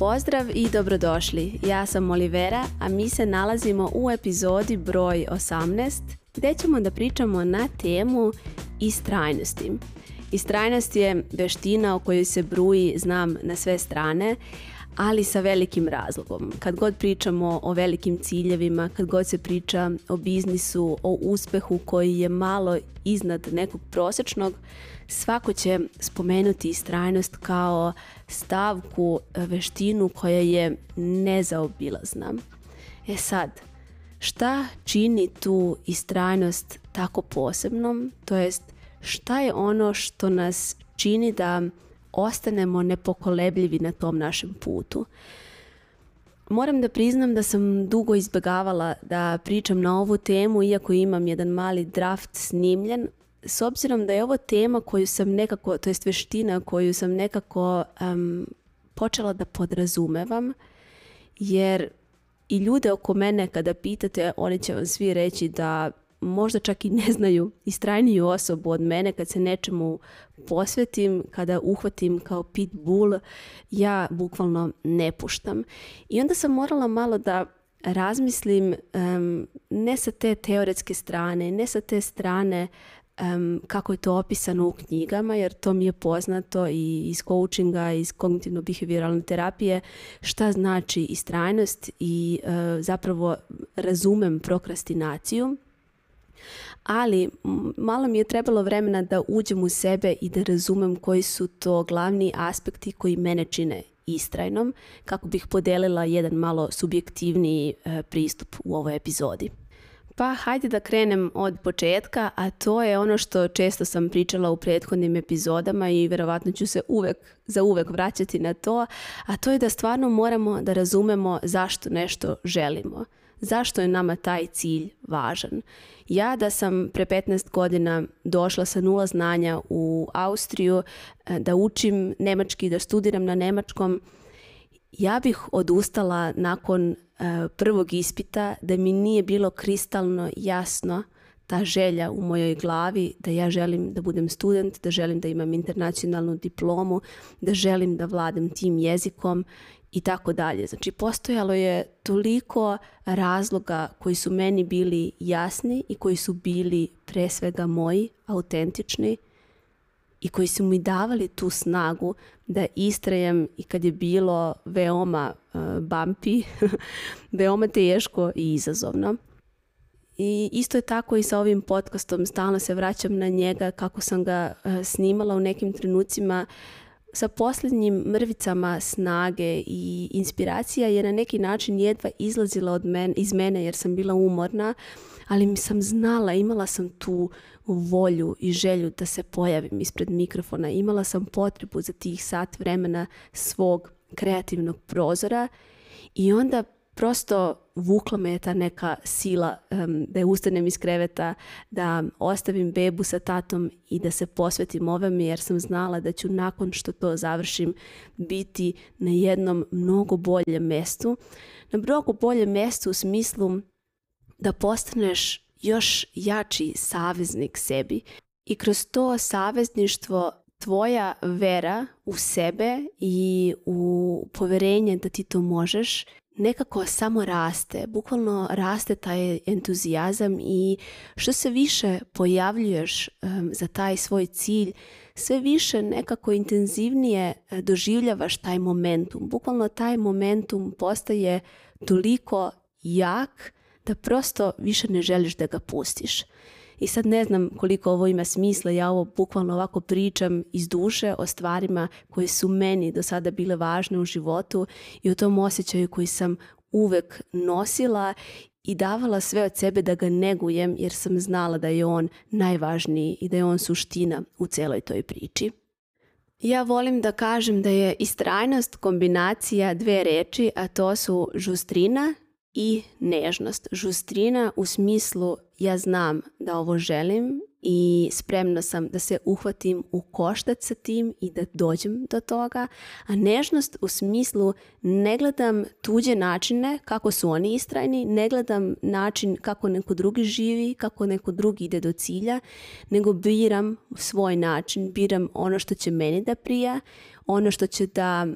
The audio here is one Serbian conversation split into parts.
Pozdrav i dobrodošli. Ja sam Olivera, a mi se nalazimo u epizodi broj 18 gde ćemo da pričamo na temu istrajnosti. Istrajnost je veština o kojoj se bruji, znam, na sve strane, ali sa velikim razlogom. Kad god pričamo o velikim ciljevima, kad god se priča o biznisu, o uspehu koji je malo iznad nekog prosečnog, svako će spomenuti istrajnost kao stavku, veštinu koja je nezaobilazna. E sad, šta čini tu istrajnost tako posebnom, to jest šta je ono što nas čini da ostanemo nepokolebljivi na tom našem putu. Moram da priznam da sam dugo izbegavala da pričam na ovu temu, iako imam jedan mali draft snimljen, s obzirom da je ovo tema koju sam nekako, to jest veština koju sam nekako um, počela da podrazumevam, jer i ljude oko mene kada pitate, oni će vam svi reći da možda čak i ne znaju istrajniju osobu od mene kad se nečemu posvetim, kada uhvatim kao pit bull, ja bukvalno ne puštam. I onda sam morala malo da razmislim um, ne sa te teoretske strane, ne sa te strane um, kako je to opisano u knjigama, jer to mi je poznato i iz coachinga, iz kognitivno-behavioralne terapije, šta znači istrajnost i uh, zapravo razumem prokrastinaciju ali malo mi je trebalo vremena da uđem u sebe i da razumem koji su to glavni aspekti koji mene čine istrajnom kako bih podelila jedan malo subjektivniji e, pristup u ovoj epizodi. Pa hajde da krenem od početka, a to je ono što često sam pričala u prethodnim epizodama i verovatno ću se uvek, za uvek vraćati na to, a to je da stvarno moramo da razumemo zašto nešto želimo zašto je nama taj cilj važan. Ja da sam pre 15 godina došla sa nula znanja u Austriju, e, da učim nemački, da studiram na nemačkom, ja bih odustala nakon e, prvog ispita da mi nije bilo kristalno jasno ta želja u mojoj glavi da ja želim da budem student, da želim da imam internacionalnu diplomu, da želim da vladam tim jezikom i tako dalje. Znači, postojalo je toliko razloga koji su meni bili jasni i koji su bili pre svega moji, autentični i koji su mi davali tu snagu da istrajem i kad je bilo veoma uh, bumpy, veoma teško i izazovno. I isto je tako i sa ovim podcastom, stalno se vraćam na njega kako sam ga uh, snimala u nekim trenucima uh, sa posljednjim mrvicama snage i inspiracija je na neki način jedva izlazila od men, iz mene jer sam bila umorna, ali mi sam znala, imala sam tu volju i želju da se pojavim ispred mikrofona, imala sam potrebu za tih sat vremena svog kreativnog prozora i onda prosto vukla me je ta neka sila um, da je ustanem iz kreveta, da ostavim bebu sa tatom i da se posvetim ovome jer sam znala da ću nakon što to završim biti na jednom mnogo boljem mestu. Na mnogo boljem mestu u smislu da postaneš još jači saveznik sebi i kroz to savezništvo tvoja vera u sebe i u poverenje da ti to možeš – nekako samo raste, bukvalno raste taj entuzijazam i što se više pojavljuješ za taj svoj cilj, sve više nekako intenzivnije e, doživljavaš taj momentum. Bukvalno taj momentum postaje toliko jak da prosto više ne želiš da ga pustiš. I sad ne znam koliko ovo ima smisla, ja ovo bukvalno ovako pričam iz duše o stvarima koje su meni do sada bile važne u životu i o tom osjećaju koji sam uvek nosila i davala sve od sebe da ga negujem jer sam znala da je on najvažniji i da je on suština u celoj toj priči. Ja volim da kažem da je istrajnost kombinacija dve reči, a to su žustrina i nežnost. Žustrina u smislu ja znam da ovo želim i spremna sam da se uhvatim u koštac sa tim i da dođem do toga, a nežnost u smislu ne gledam tuđe načine kako su oni istrajni, ne gledam način kako neko drugi živi, kako neko drugi ide do cilja, nego biram svoj način, biram ono što će meni da prija, ono što će da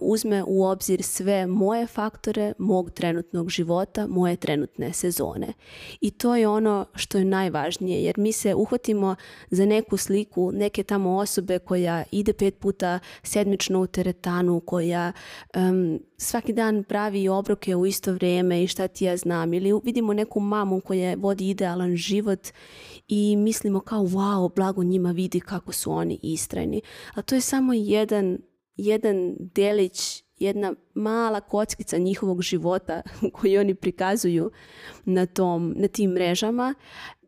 uzme u obzir sve moje faktore mog trenutnog života, moje trenutne sezone. I to je ono što je najvažnije jer mi se uhvatimo za neku sliku neke tamo osobe koja ide pet puta sedmično u teretanu, koja um, svaki dan pravi obroke u isto vrijeme i šta ti ja znam ili vidimo neku mamu koja vodi idealan život i mislimo kao wow, blago njima vidi kako su oni istrajni. A to je samo jedan jedan delić, jedna mala kockica njihovog života koji oni prikazuju na, tom, na tim mrežama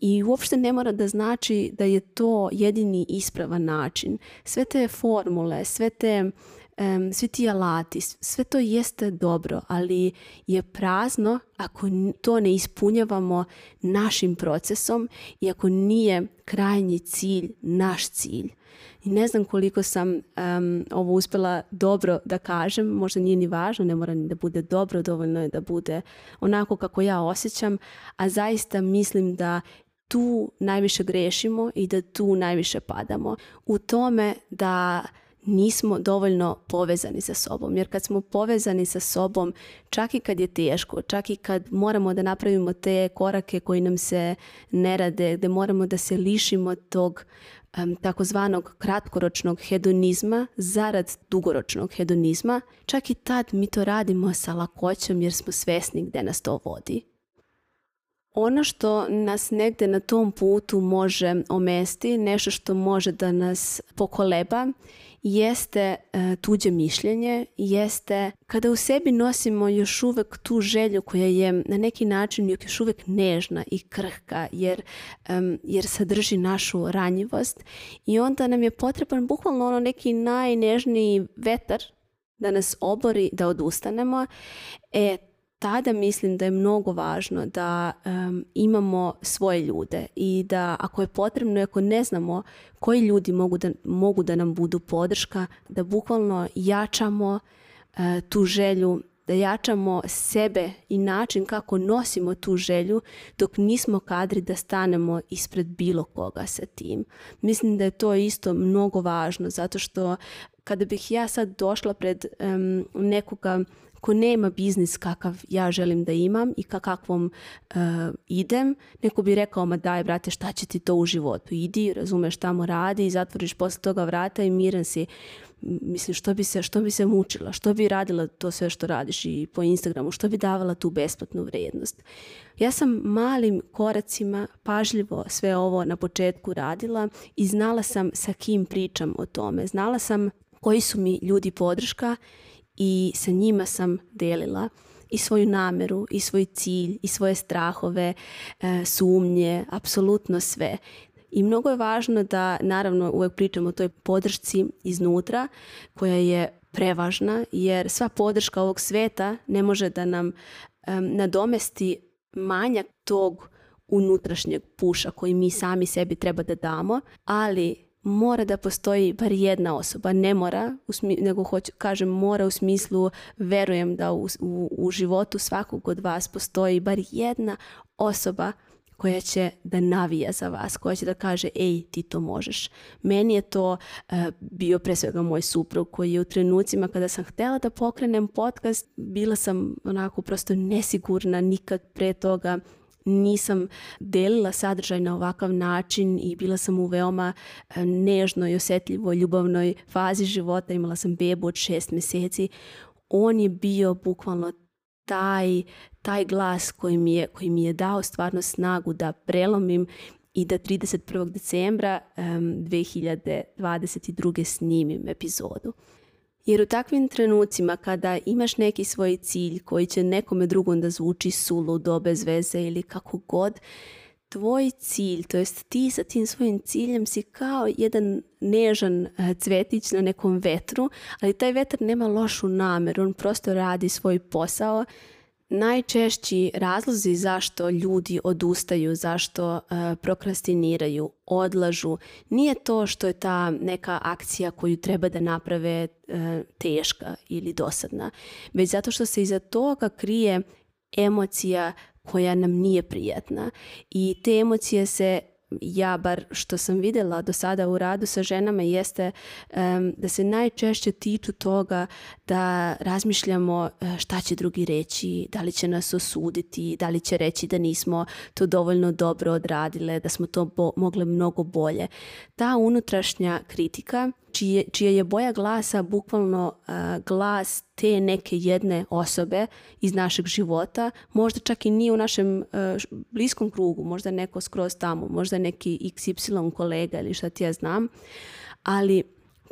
i uopšte ne mora da znači da je to jedini ispravan način. Sve te formule, sve te um, svi ti alati, sve to jeste dobro, ali je prazno ako to ne ispunjavamo našim procesom i ako nije krajnji cilj naš cilj. I ne znam koliko sam um, ovo uspela dobro da kažem, možda nije ni važno, ne mora ni da bude dobro, dovoljno je da bude onako kako ja osjećam, a zaista mislim da tu najviše grešimo i da tu najviše padamo. U tome da nismo dovoljno povezani sa sobom. Jer kad smo povezani sa sobom, čak i kad je teško, čak i kad moramo da napravimo te korake koji nam se ne rade, gde moramo da se lišimo tog um, takozvanog kratkoročnog hedonizma zarad dugoročnog hedonizma, čak i tad mi to radimo sa lakoćom jer smo svesni gde nas to vodi. Ono što nas negde na tom putu može omesti, nešto što može da nas pokoleba jeste e, tuđe mišljenje, jeste kada u sebi nosimo još uvek tu želju koja je na neki način još uvek nežna i krhka jer, um, jer sadrži našu ranjivost i onda nam je potreban bukvalno ono neki najnežniji vetar da nas obori, da odustanemo. E, tada mislim da je mnogo važno da um, imamo svoje ljude i da ako je potrebno i ako ne znamo koji ljudi mogu da, mogu da nam budu podrška, da bukvalno jačamo uh, tu želju, da jačamo sebe i način kako nosimo tu želju dok nismo kadri da stanemo ispred bilo koga sa tim. Mislim da je to isto mnogo važno zato što kada bih ja sad došla pred um, nekoga ko nema biznis kakav ja želim da imam i ka kakvom uh, idem, neko bi rekao, ma daj brate, šta će ti to u životu? Idi, razumeš, tamo radi i zatvoriš posle toga vrata i miran si. Mislim, što bi, se, što bi se mučila? Što bi radila to sve što radiš i po Instagramu? Što bi davala tu besplatnu vrednost? Ja sam malim koracima pažljivo sve ovo na početku radila i znala sam sa kim pričam o tome. Znala sam koji su mi ljudi podrška i sa njima sam delila i svoju nameru i svoj cilj i svoje strahove, e, sumnje, apsolutno sve. I mnogo je važno da naravno uvek pričamo o toj podršci iznutra koja je prevažna jer sva podrška ovog sveta ne može da nam um, nadomesti manjak tog unutrašnjeg puša koji mi sami sebi treba da damo, ali mora da postoji bar jedna osoba, ne mora, nego hoću, kažem mora u smislu verujem da u, u, u životu svakog od vas postoji bar jedna osoba koja će da navija za vas, koja će da kaže ej ti to možeš. Meni je to uh, bio pre svega moj suprug koji je u trenucima kada sam htela da pokrenem podcast, bila sam onako prosto nesigurna nikad pre toga nisam delila sadržaj na ovakav način i bila sam u veoma e, nežnoj, osetljivoj, ljubavnoj fazi života. Imala sam bebu od šest meseci. On je bio bukvalno taj, taj glas koji mi, je, koji mi je dao stvarno snagu da prelomim i da 31. decembra um, 2022. snimim epizodu. Jer u takvim trenucima kada imaš neki svoj cilj koji će nekome drugom da zvuči suludo, bez veze ili kako god, tvoj cilj, to jest ti sa tim svojim ciljem si kao jedan nežan eh, cvetić na nekom vetru, ali taj vetar nema lošu nameru, on prosto radi svoj posao Najčešći razlozi zašto ljudi odustaju, zašto uh, prokrastiniraju, odlažu, nije to što je ta neka akcija koju treba da naprave uh, teška ili dosadna, već zato što se iza toga krije emocija koja nam nije prijatna i te emocije se ja bar što sam videla do sada u radu sa ženama jeste um, da se najčešće tiču toga da razmišljamo e, šta će drugi reći, da li će nas osuditi, da li će reći da nismo to dovoljno dobro odradile, da smo to bo mogle mnogo bolje. Ta unutrašnja kritika čije, čija je boja glasa bukvalno a, uh, glas te neke jedne osobe iz našeg života, možda čak i nije u našem a, uh, bliskom krugu, možda neko skroz tamo, možda neki XY kolega ili šta ti ja znam, ali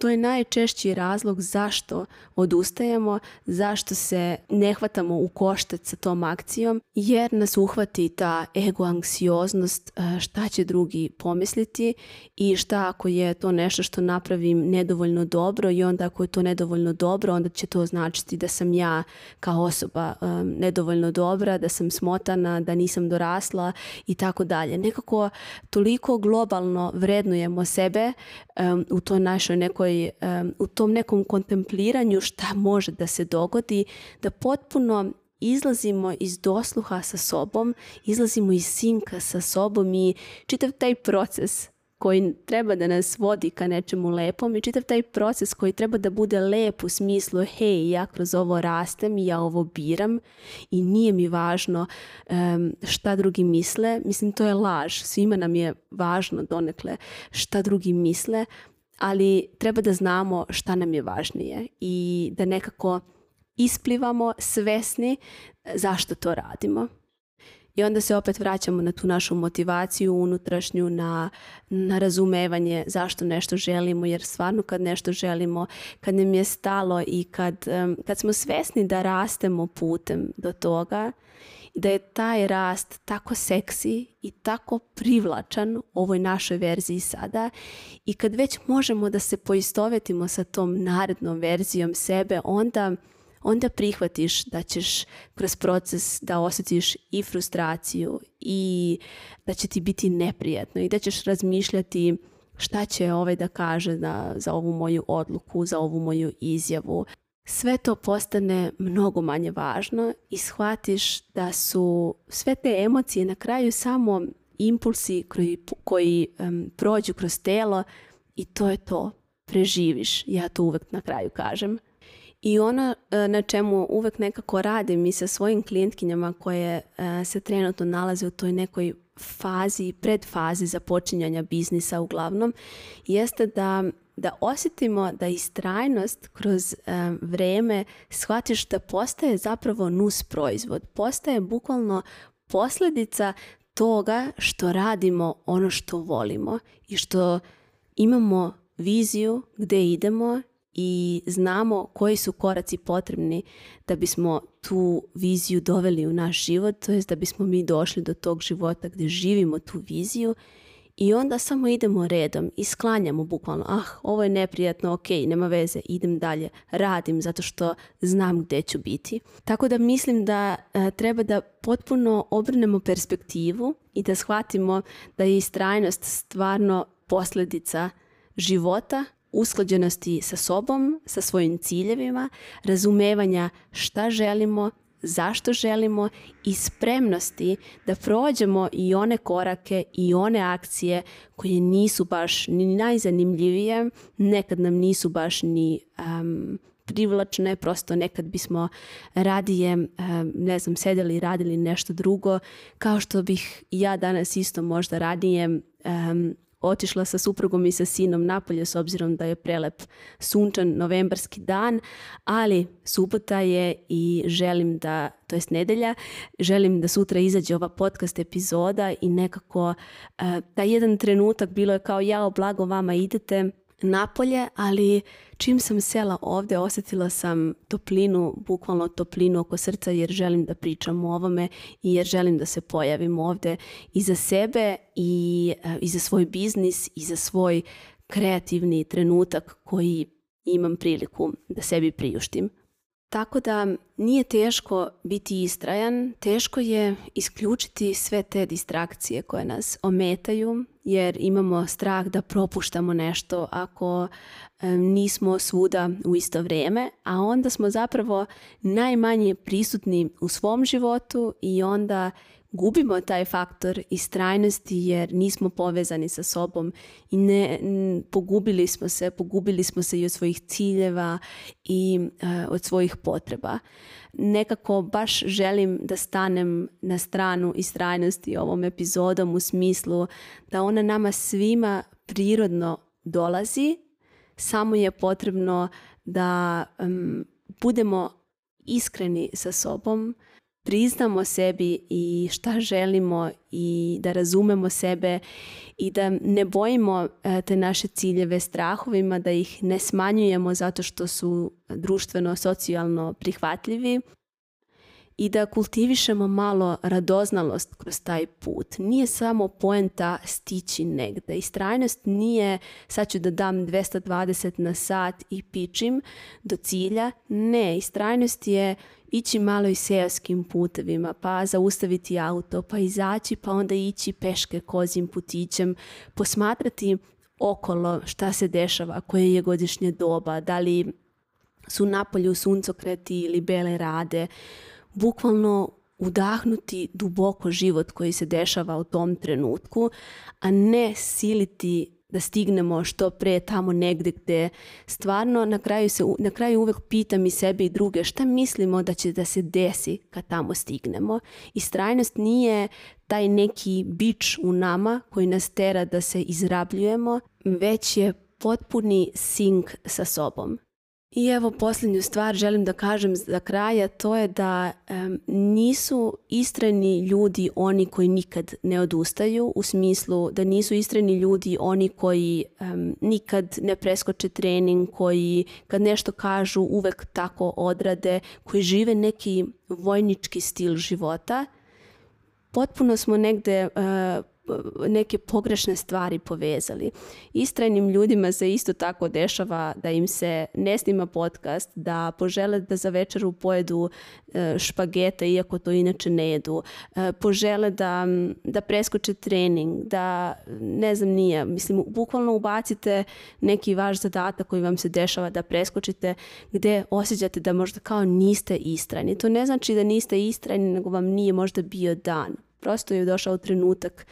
To je najčešći razlog zašto odustajemo, zašto se ne hvatamo u koštac sa tom akcijom, jer nas uhvati ta ego-anksioznost e, šta će drugi pomisliti i šta ako je to nešto što napravim nedovoljno dobro i onda ako je to nedovoljno dobro, onda će to značiti da sam ja kao osoba um, nedovoljno dobra, da sam smotana, da nisam dorasla i tako dalje. Nekako toliko globalno vrednujemo sebe um, u toj našoj nekoj toj, u tom nekom kontempliranju šta može da se dogodi, da potpuno izlazimo iz dosluha sa sobom, izlazimo iz sinka sa sobom i čitav taj proces koji treba da nas vodi ka nečemu lepom i čitav taj proces koji treba da bude lep u smislu hej, ja kroz ovo rastem i ja ovo biram i nije mi važno um, šta drugi misle. Mislim, to je laž. Svima nam je važno donekle šta drugi misle, ali treba da znamo šta nam je važnije i da nekako isplivamo svesni zašto to radimo. I onda se opet vraćamo na tu našu motivaciju unutrašnju, na, na razumevanje zašto nešto želimo, jer stvarno kad nešto želimo, kad nam je stalo i kad, kad smo svesni da rastemo putem do toga da je taj rast tako seksi i tako privlačan u ovoj našoj verziji sada i kad već možemo da se poistovetimo sa tom narednom verzijom sebe, onda onda prihvatiš da ćeš kroz proces da osetiš i frustraciju i da će ti biti neprijatno i da ćeš razmišljati šta će ovaj da kaže na, za ovu moju odluku, za ovu moju izjavu sve to postane mnogo manje važno i shvatiš da su sve te emocije na kraju samo impulsi koji, koji um, prođu kroz telo i to je to. Preživiš, ja to uvek na kraju kažem. I ono e, na čemu uvek nekako radim i sa svojim klijentkinjama koje e, se trenutno nalaze u toj nekoj fazi, predfazi započinjanja biznisa uglavnom, jeste da da osetimo da istrajnost kroz um, e, vrijeme shvatiš da postaje zapravo nus proizvod, postaje bukvalno posljedica toga što radimo ono što volimo i što imamo viziju gdje idemo i znamo koji su koraci potrebni da bismo tu viziju doveli u naš život, to jest da bismo mi došli do tog života gdje živimo tu viziju I onda samo idemo redom i sklanjamo bukvalno, ah, ovo je neprijatno, ok, nema veze, idem dalje, radim zato što znam gde ću biti. Tako da mislim da e, treba da potpuno obrnemo perspektivu i da shvatimo da je istrajnost stvarno posledica života, usklađenosti sa sobom, sa svojim ciljevima, razumevanja šta želimo, zašto želimo i spremnosti da prođemo i one korake i one akcije koje nisu baš ni najzanimljivije, nekad nam nisu baš ni um, privlačne, prosto nekad bismo radije, ne znam, sedeli i radili nešto drugo, kao što bih ja danas isto možda radije um, otišla sa suprugom i sa sinom napolje s obzirom da je prelep sunčan novembarski dan, ali subota je i želim da, to jest nedelja, želim da sutra izađe ova podcast epizoda i nekako uh, taj jedan trenutak bilo je kao ja blago vama idete, napolje, ali čim sam sela ovde osetila sam toplinu, bukvalno toplinu oko srca jer želim da pričam o ovome i jer želim da se pojavim ovde i za sebe i, eh, i za svoj biznis i za svoj kreativni trenutak koji imam priliku da sebi priuštim. Tako da nije teško biti istrajan, teško je isključiti sve te distrakcije koje nas ometaju, jer imamo strah da propuštamo nešto ako nismo svuda u isto vrijeme, a onda smo zapravo najmanje prisutni u svom životu i onda gubimo taj faktor istrajnosti jer nismo povezani sa sobom i ne, n, pogubili smo se, pogubili smo se i od svojih ciljeva i e, od svojih potreba. Nekako baš želim da stanem na stranu istrajnosti ovom epizodom u smislu da ona nama svima prirodno dolazi, samo je potrebno da um, budemo iskreni sa sobom, priznamo sebi i šta želimo i da razumemo sebe i da ne bojimo e, te naše ciljeve strahovima, da ih ne smanjujemo zato što su društveno, socijalno prihvatljivi i da kultivišemo malo radoznalost kroz taj put. Nije samo poenta stići negde. Istrajnost nije sad ću da dam 220 na sat i pičim do cilja. Ne, istrajnost je ići malo i seoskim putevima, pa zaustaviti auto, pa izaći, pa onda ići peške kozim putićem, posmatrati okolo šta se dešava, koje je godišnje doba, da li su napolju suncokreti ili bele rade, bukvalno udahnuti duboko život koji se dešava u tom trenutku, a ne siliti da stignemo što pre tamo negde gde stvarno na kraju, se, na kraju uvek pitam i sebe i druge šta mislimo da će da se desi kad tamo stignemo. Istrajnost nije taj neki bič u nama koji nas tera da se izrabljujemo, već je potpuni sink sa sobom. I evo posljednju stvar želim da kažem za kraja, to je da um, nisu istreni ljudi oni koji nikad ne odustaju, u smislu da nisu istreni ljudi oni koji um, nikad ne preskoče trening, koji kad nešto kažu uvek tako odrade, koji žive neki vojnički stil života. Potpuno smo negde uh, neke pogrešne stvari povezali. Istrajnim ljudima se isto tako dešava da im se ne snima podcast, da požele da za večeru pojedu e, špagete, iako to inače ne jedu. E, požele da, da preskoče trening, da ne znam nije, mislim, bukvalno ubacite neki vaš zadatak koji vam se dešava da preskočite, gde osjećate da možda kao niste istrajni. To ne znači da niste istrajni, nego vam nije možda bio dan. Prosto je došao trenutak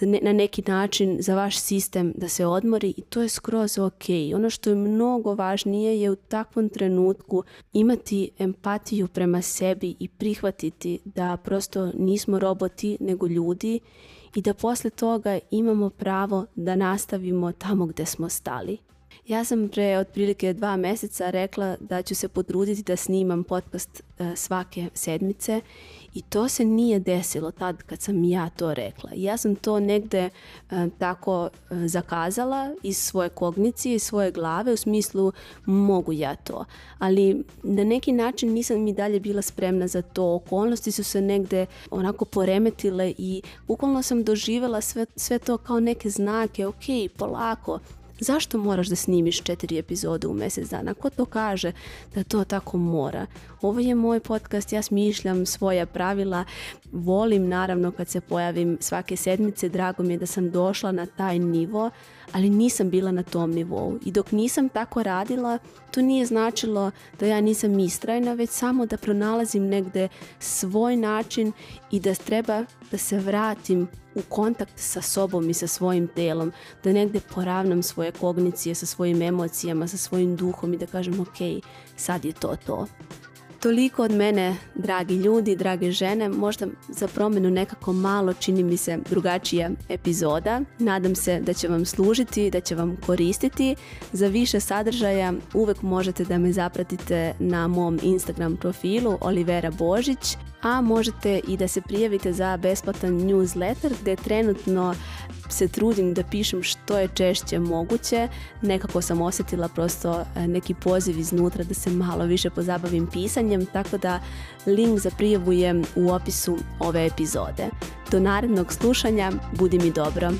na neki način za vaš sistem da se odmori i to je skroz ok. Ono što je mnogo važnije je u takvom trenutku imati empatiju prema sebi i prihvatiti da prosto nismo roboti nego ljudi i da posle toga imamo pravo da nastavimo tamo gde smo stali. Ja sam pre otprilike dva meseca rekla da ću se potruditi da snimam podcast eh, svake sedmice I to se nije desilo tad kad sam ja to rekla. Ja sam to negde uh, tako uh, zakazala iz svoje kognicije, iz svoje glave u smislu mogu ja to. Ali na neki način nisam mi dalje bila spremna za to. Okolnosti su se negde onako poremetile i bukvalno sam doživela sve, sve to kao neke znake, ok, polako, Zašto moraš da snimiš četiri epizode u mesec dana? Ko to kaže da to tako mora? Ovo je moj podcast, ja smišljam svoja pravila, volim naravno kad se pojavim svake sedmice, drago mi je da sam došla na taj nivo, ali nisam bila na tom nivou i dok nisam tako radila to nije značilo da ja nisam istrajna već samo da pronalazim negde svoj način i da treba da se vratim u kontakt sa sobom i sa svojim telom, da negde poravnam svoje kognicije sa svojim emocijama, sa svojim duhom i da kažem ok, sad je to to. Toliko od mene, dragi ljudi, drage žene, možda za promenu nekako malo čini mi se drugačija epizoda. Nadam se da će vam služiti, da će vam koristiti. Za više sadržaja uvek možete da me zapratite na mom Instagram profilu Olivera Božić a možete i da se prijavite za besplatan newsletter gde trenutno se trudim da pišem što je češće moguće. Nekako sam osetila prosto e, neki poziv iznutra da se malo više pozabavim pisanjem, tako da link za prijavu je u opisu ove epizode. Do narednog slušanja, budi mi dobro!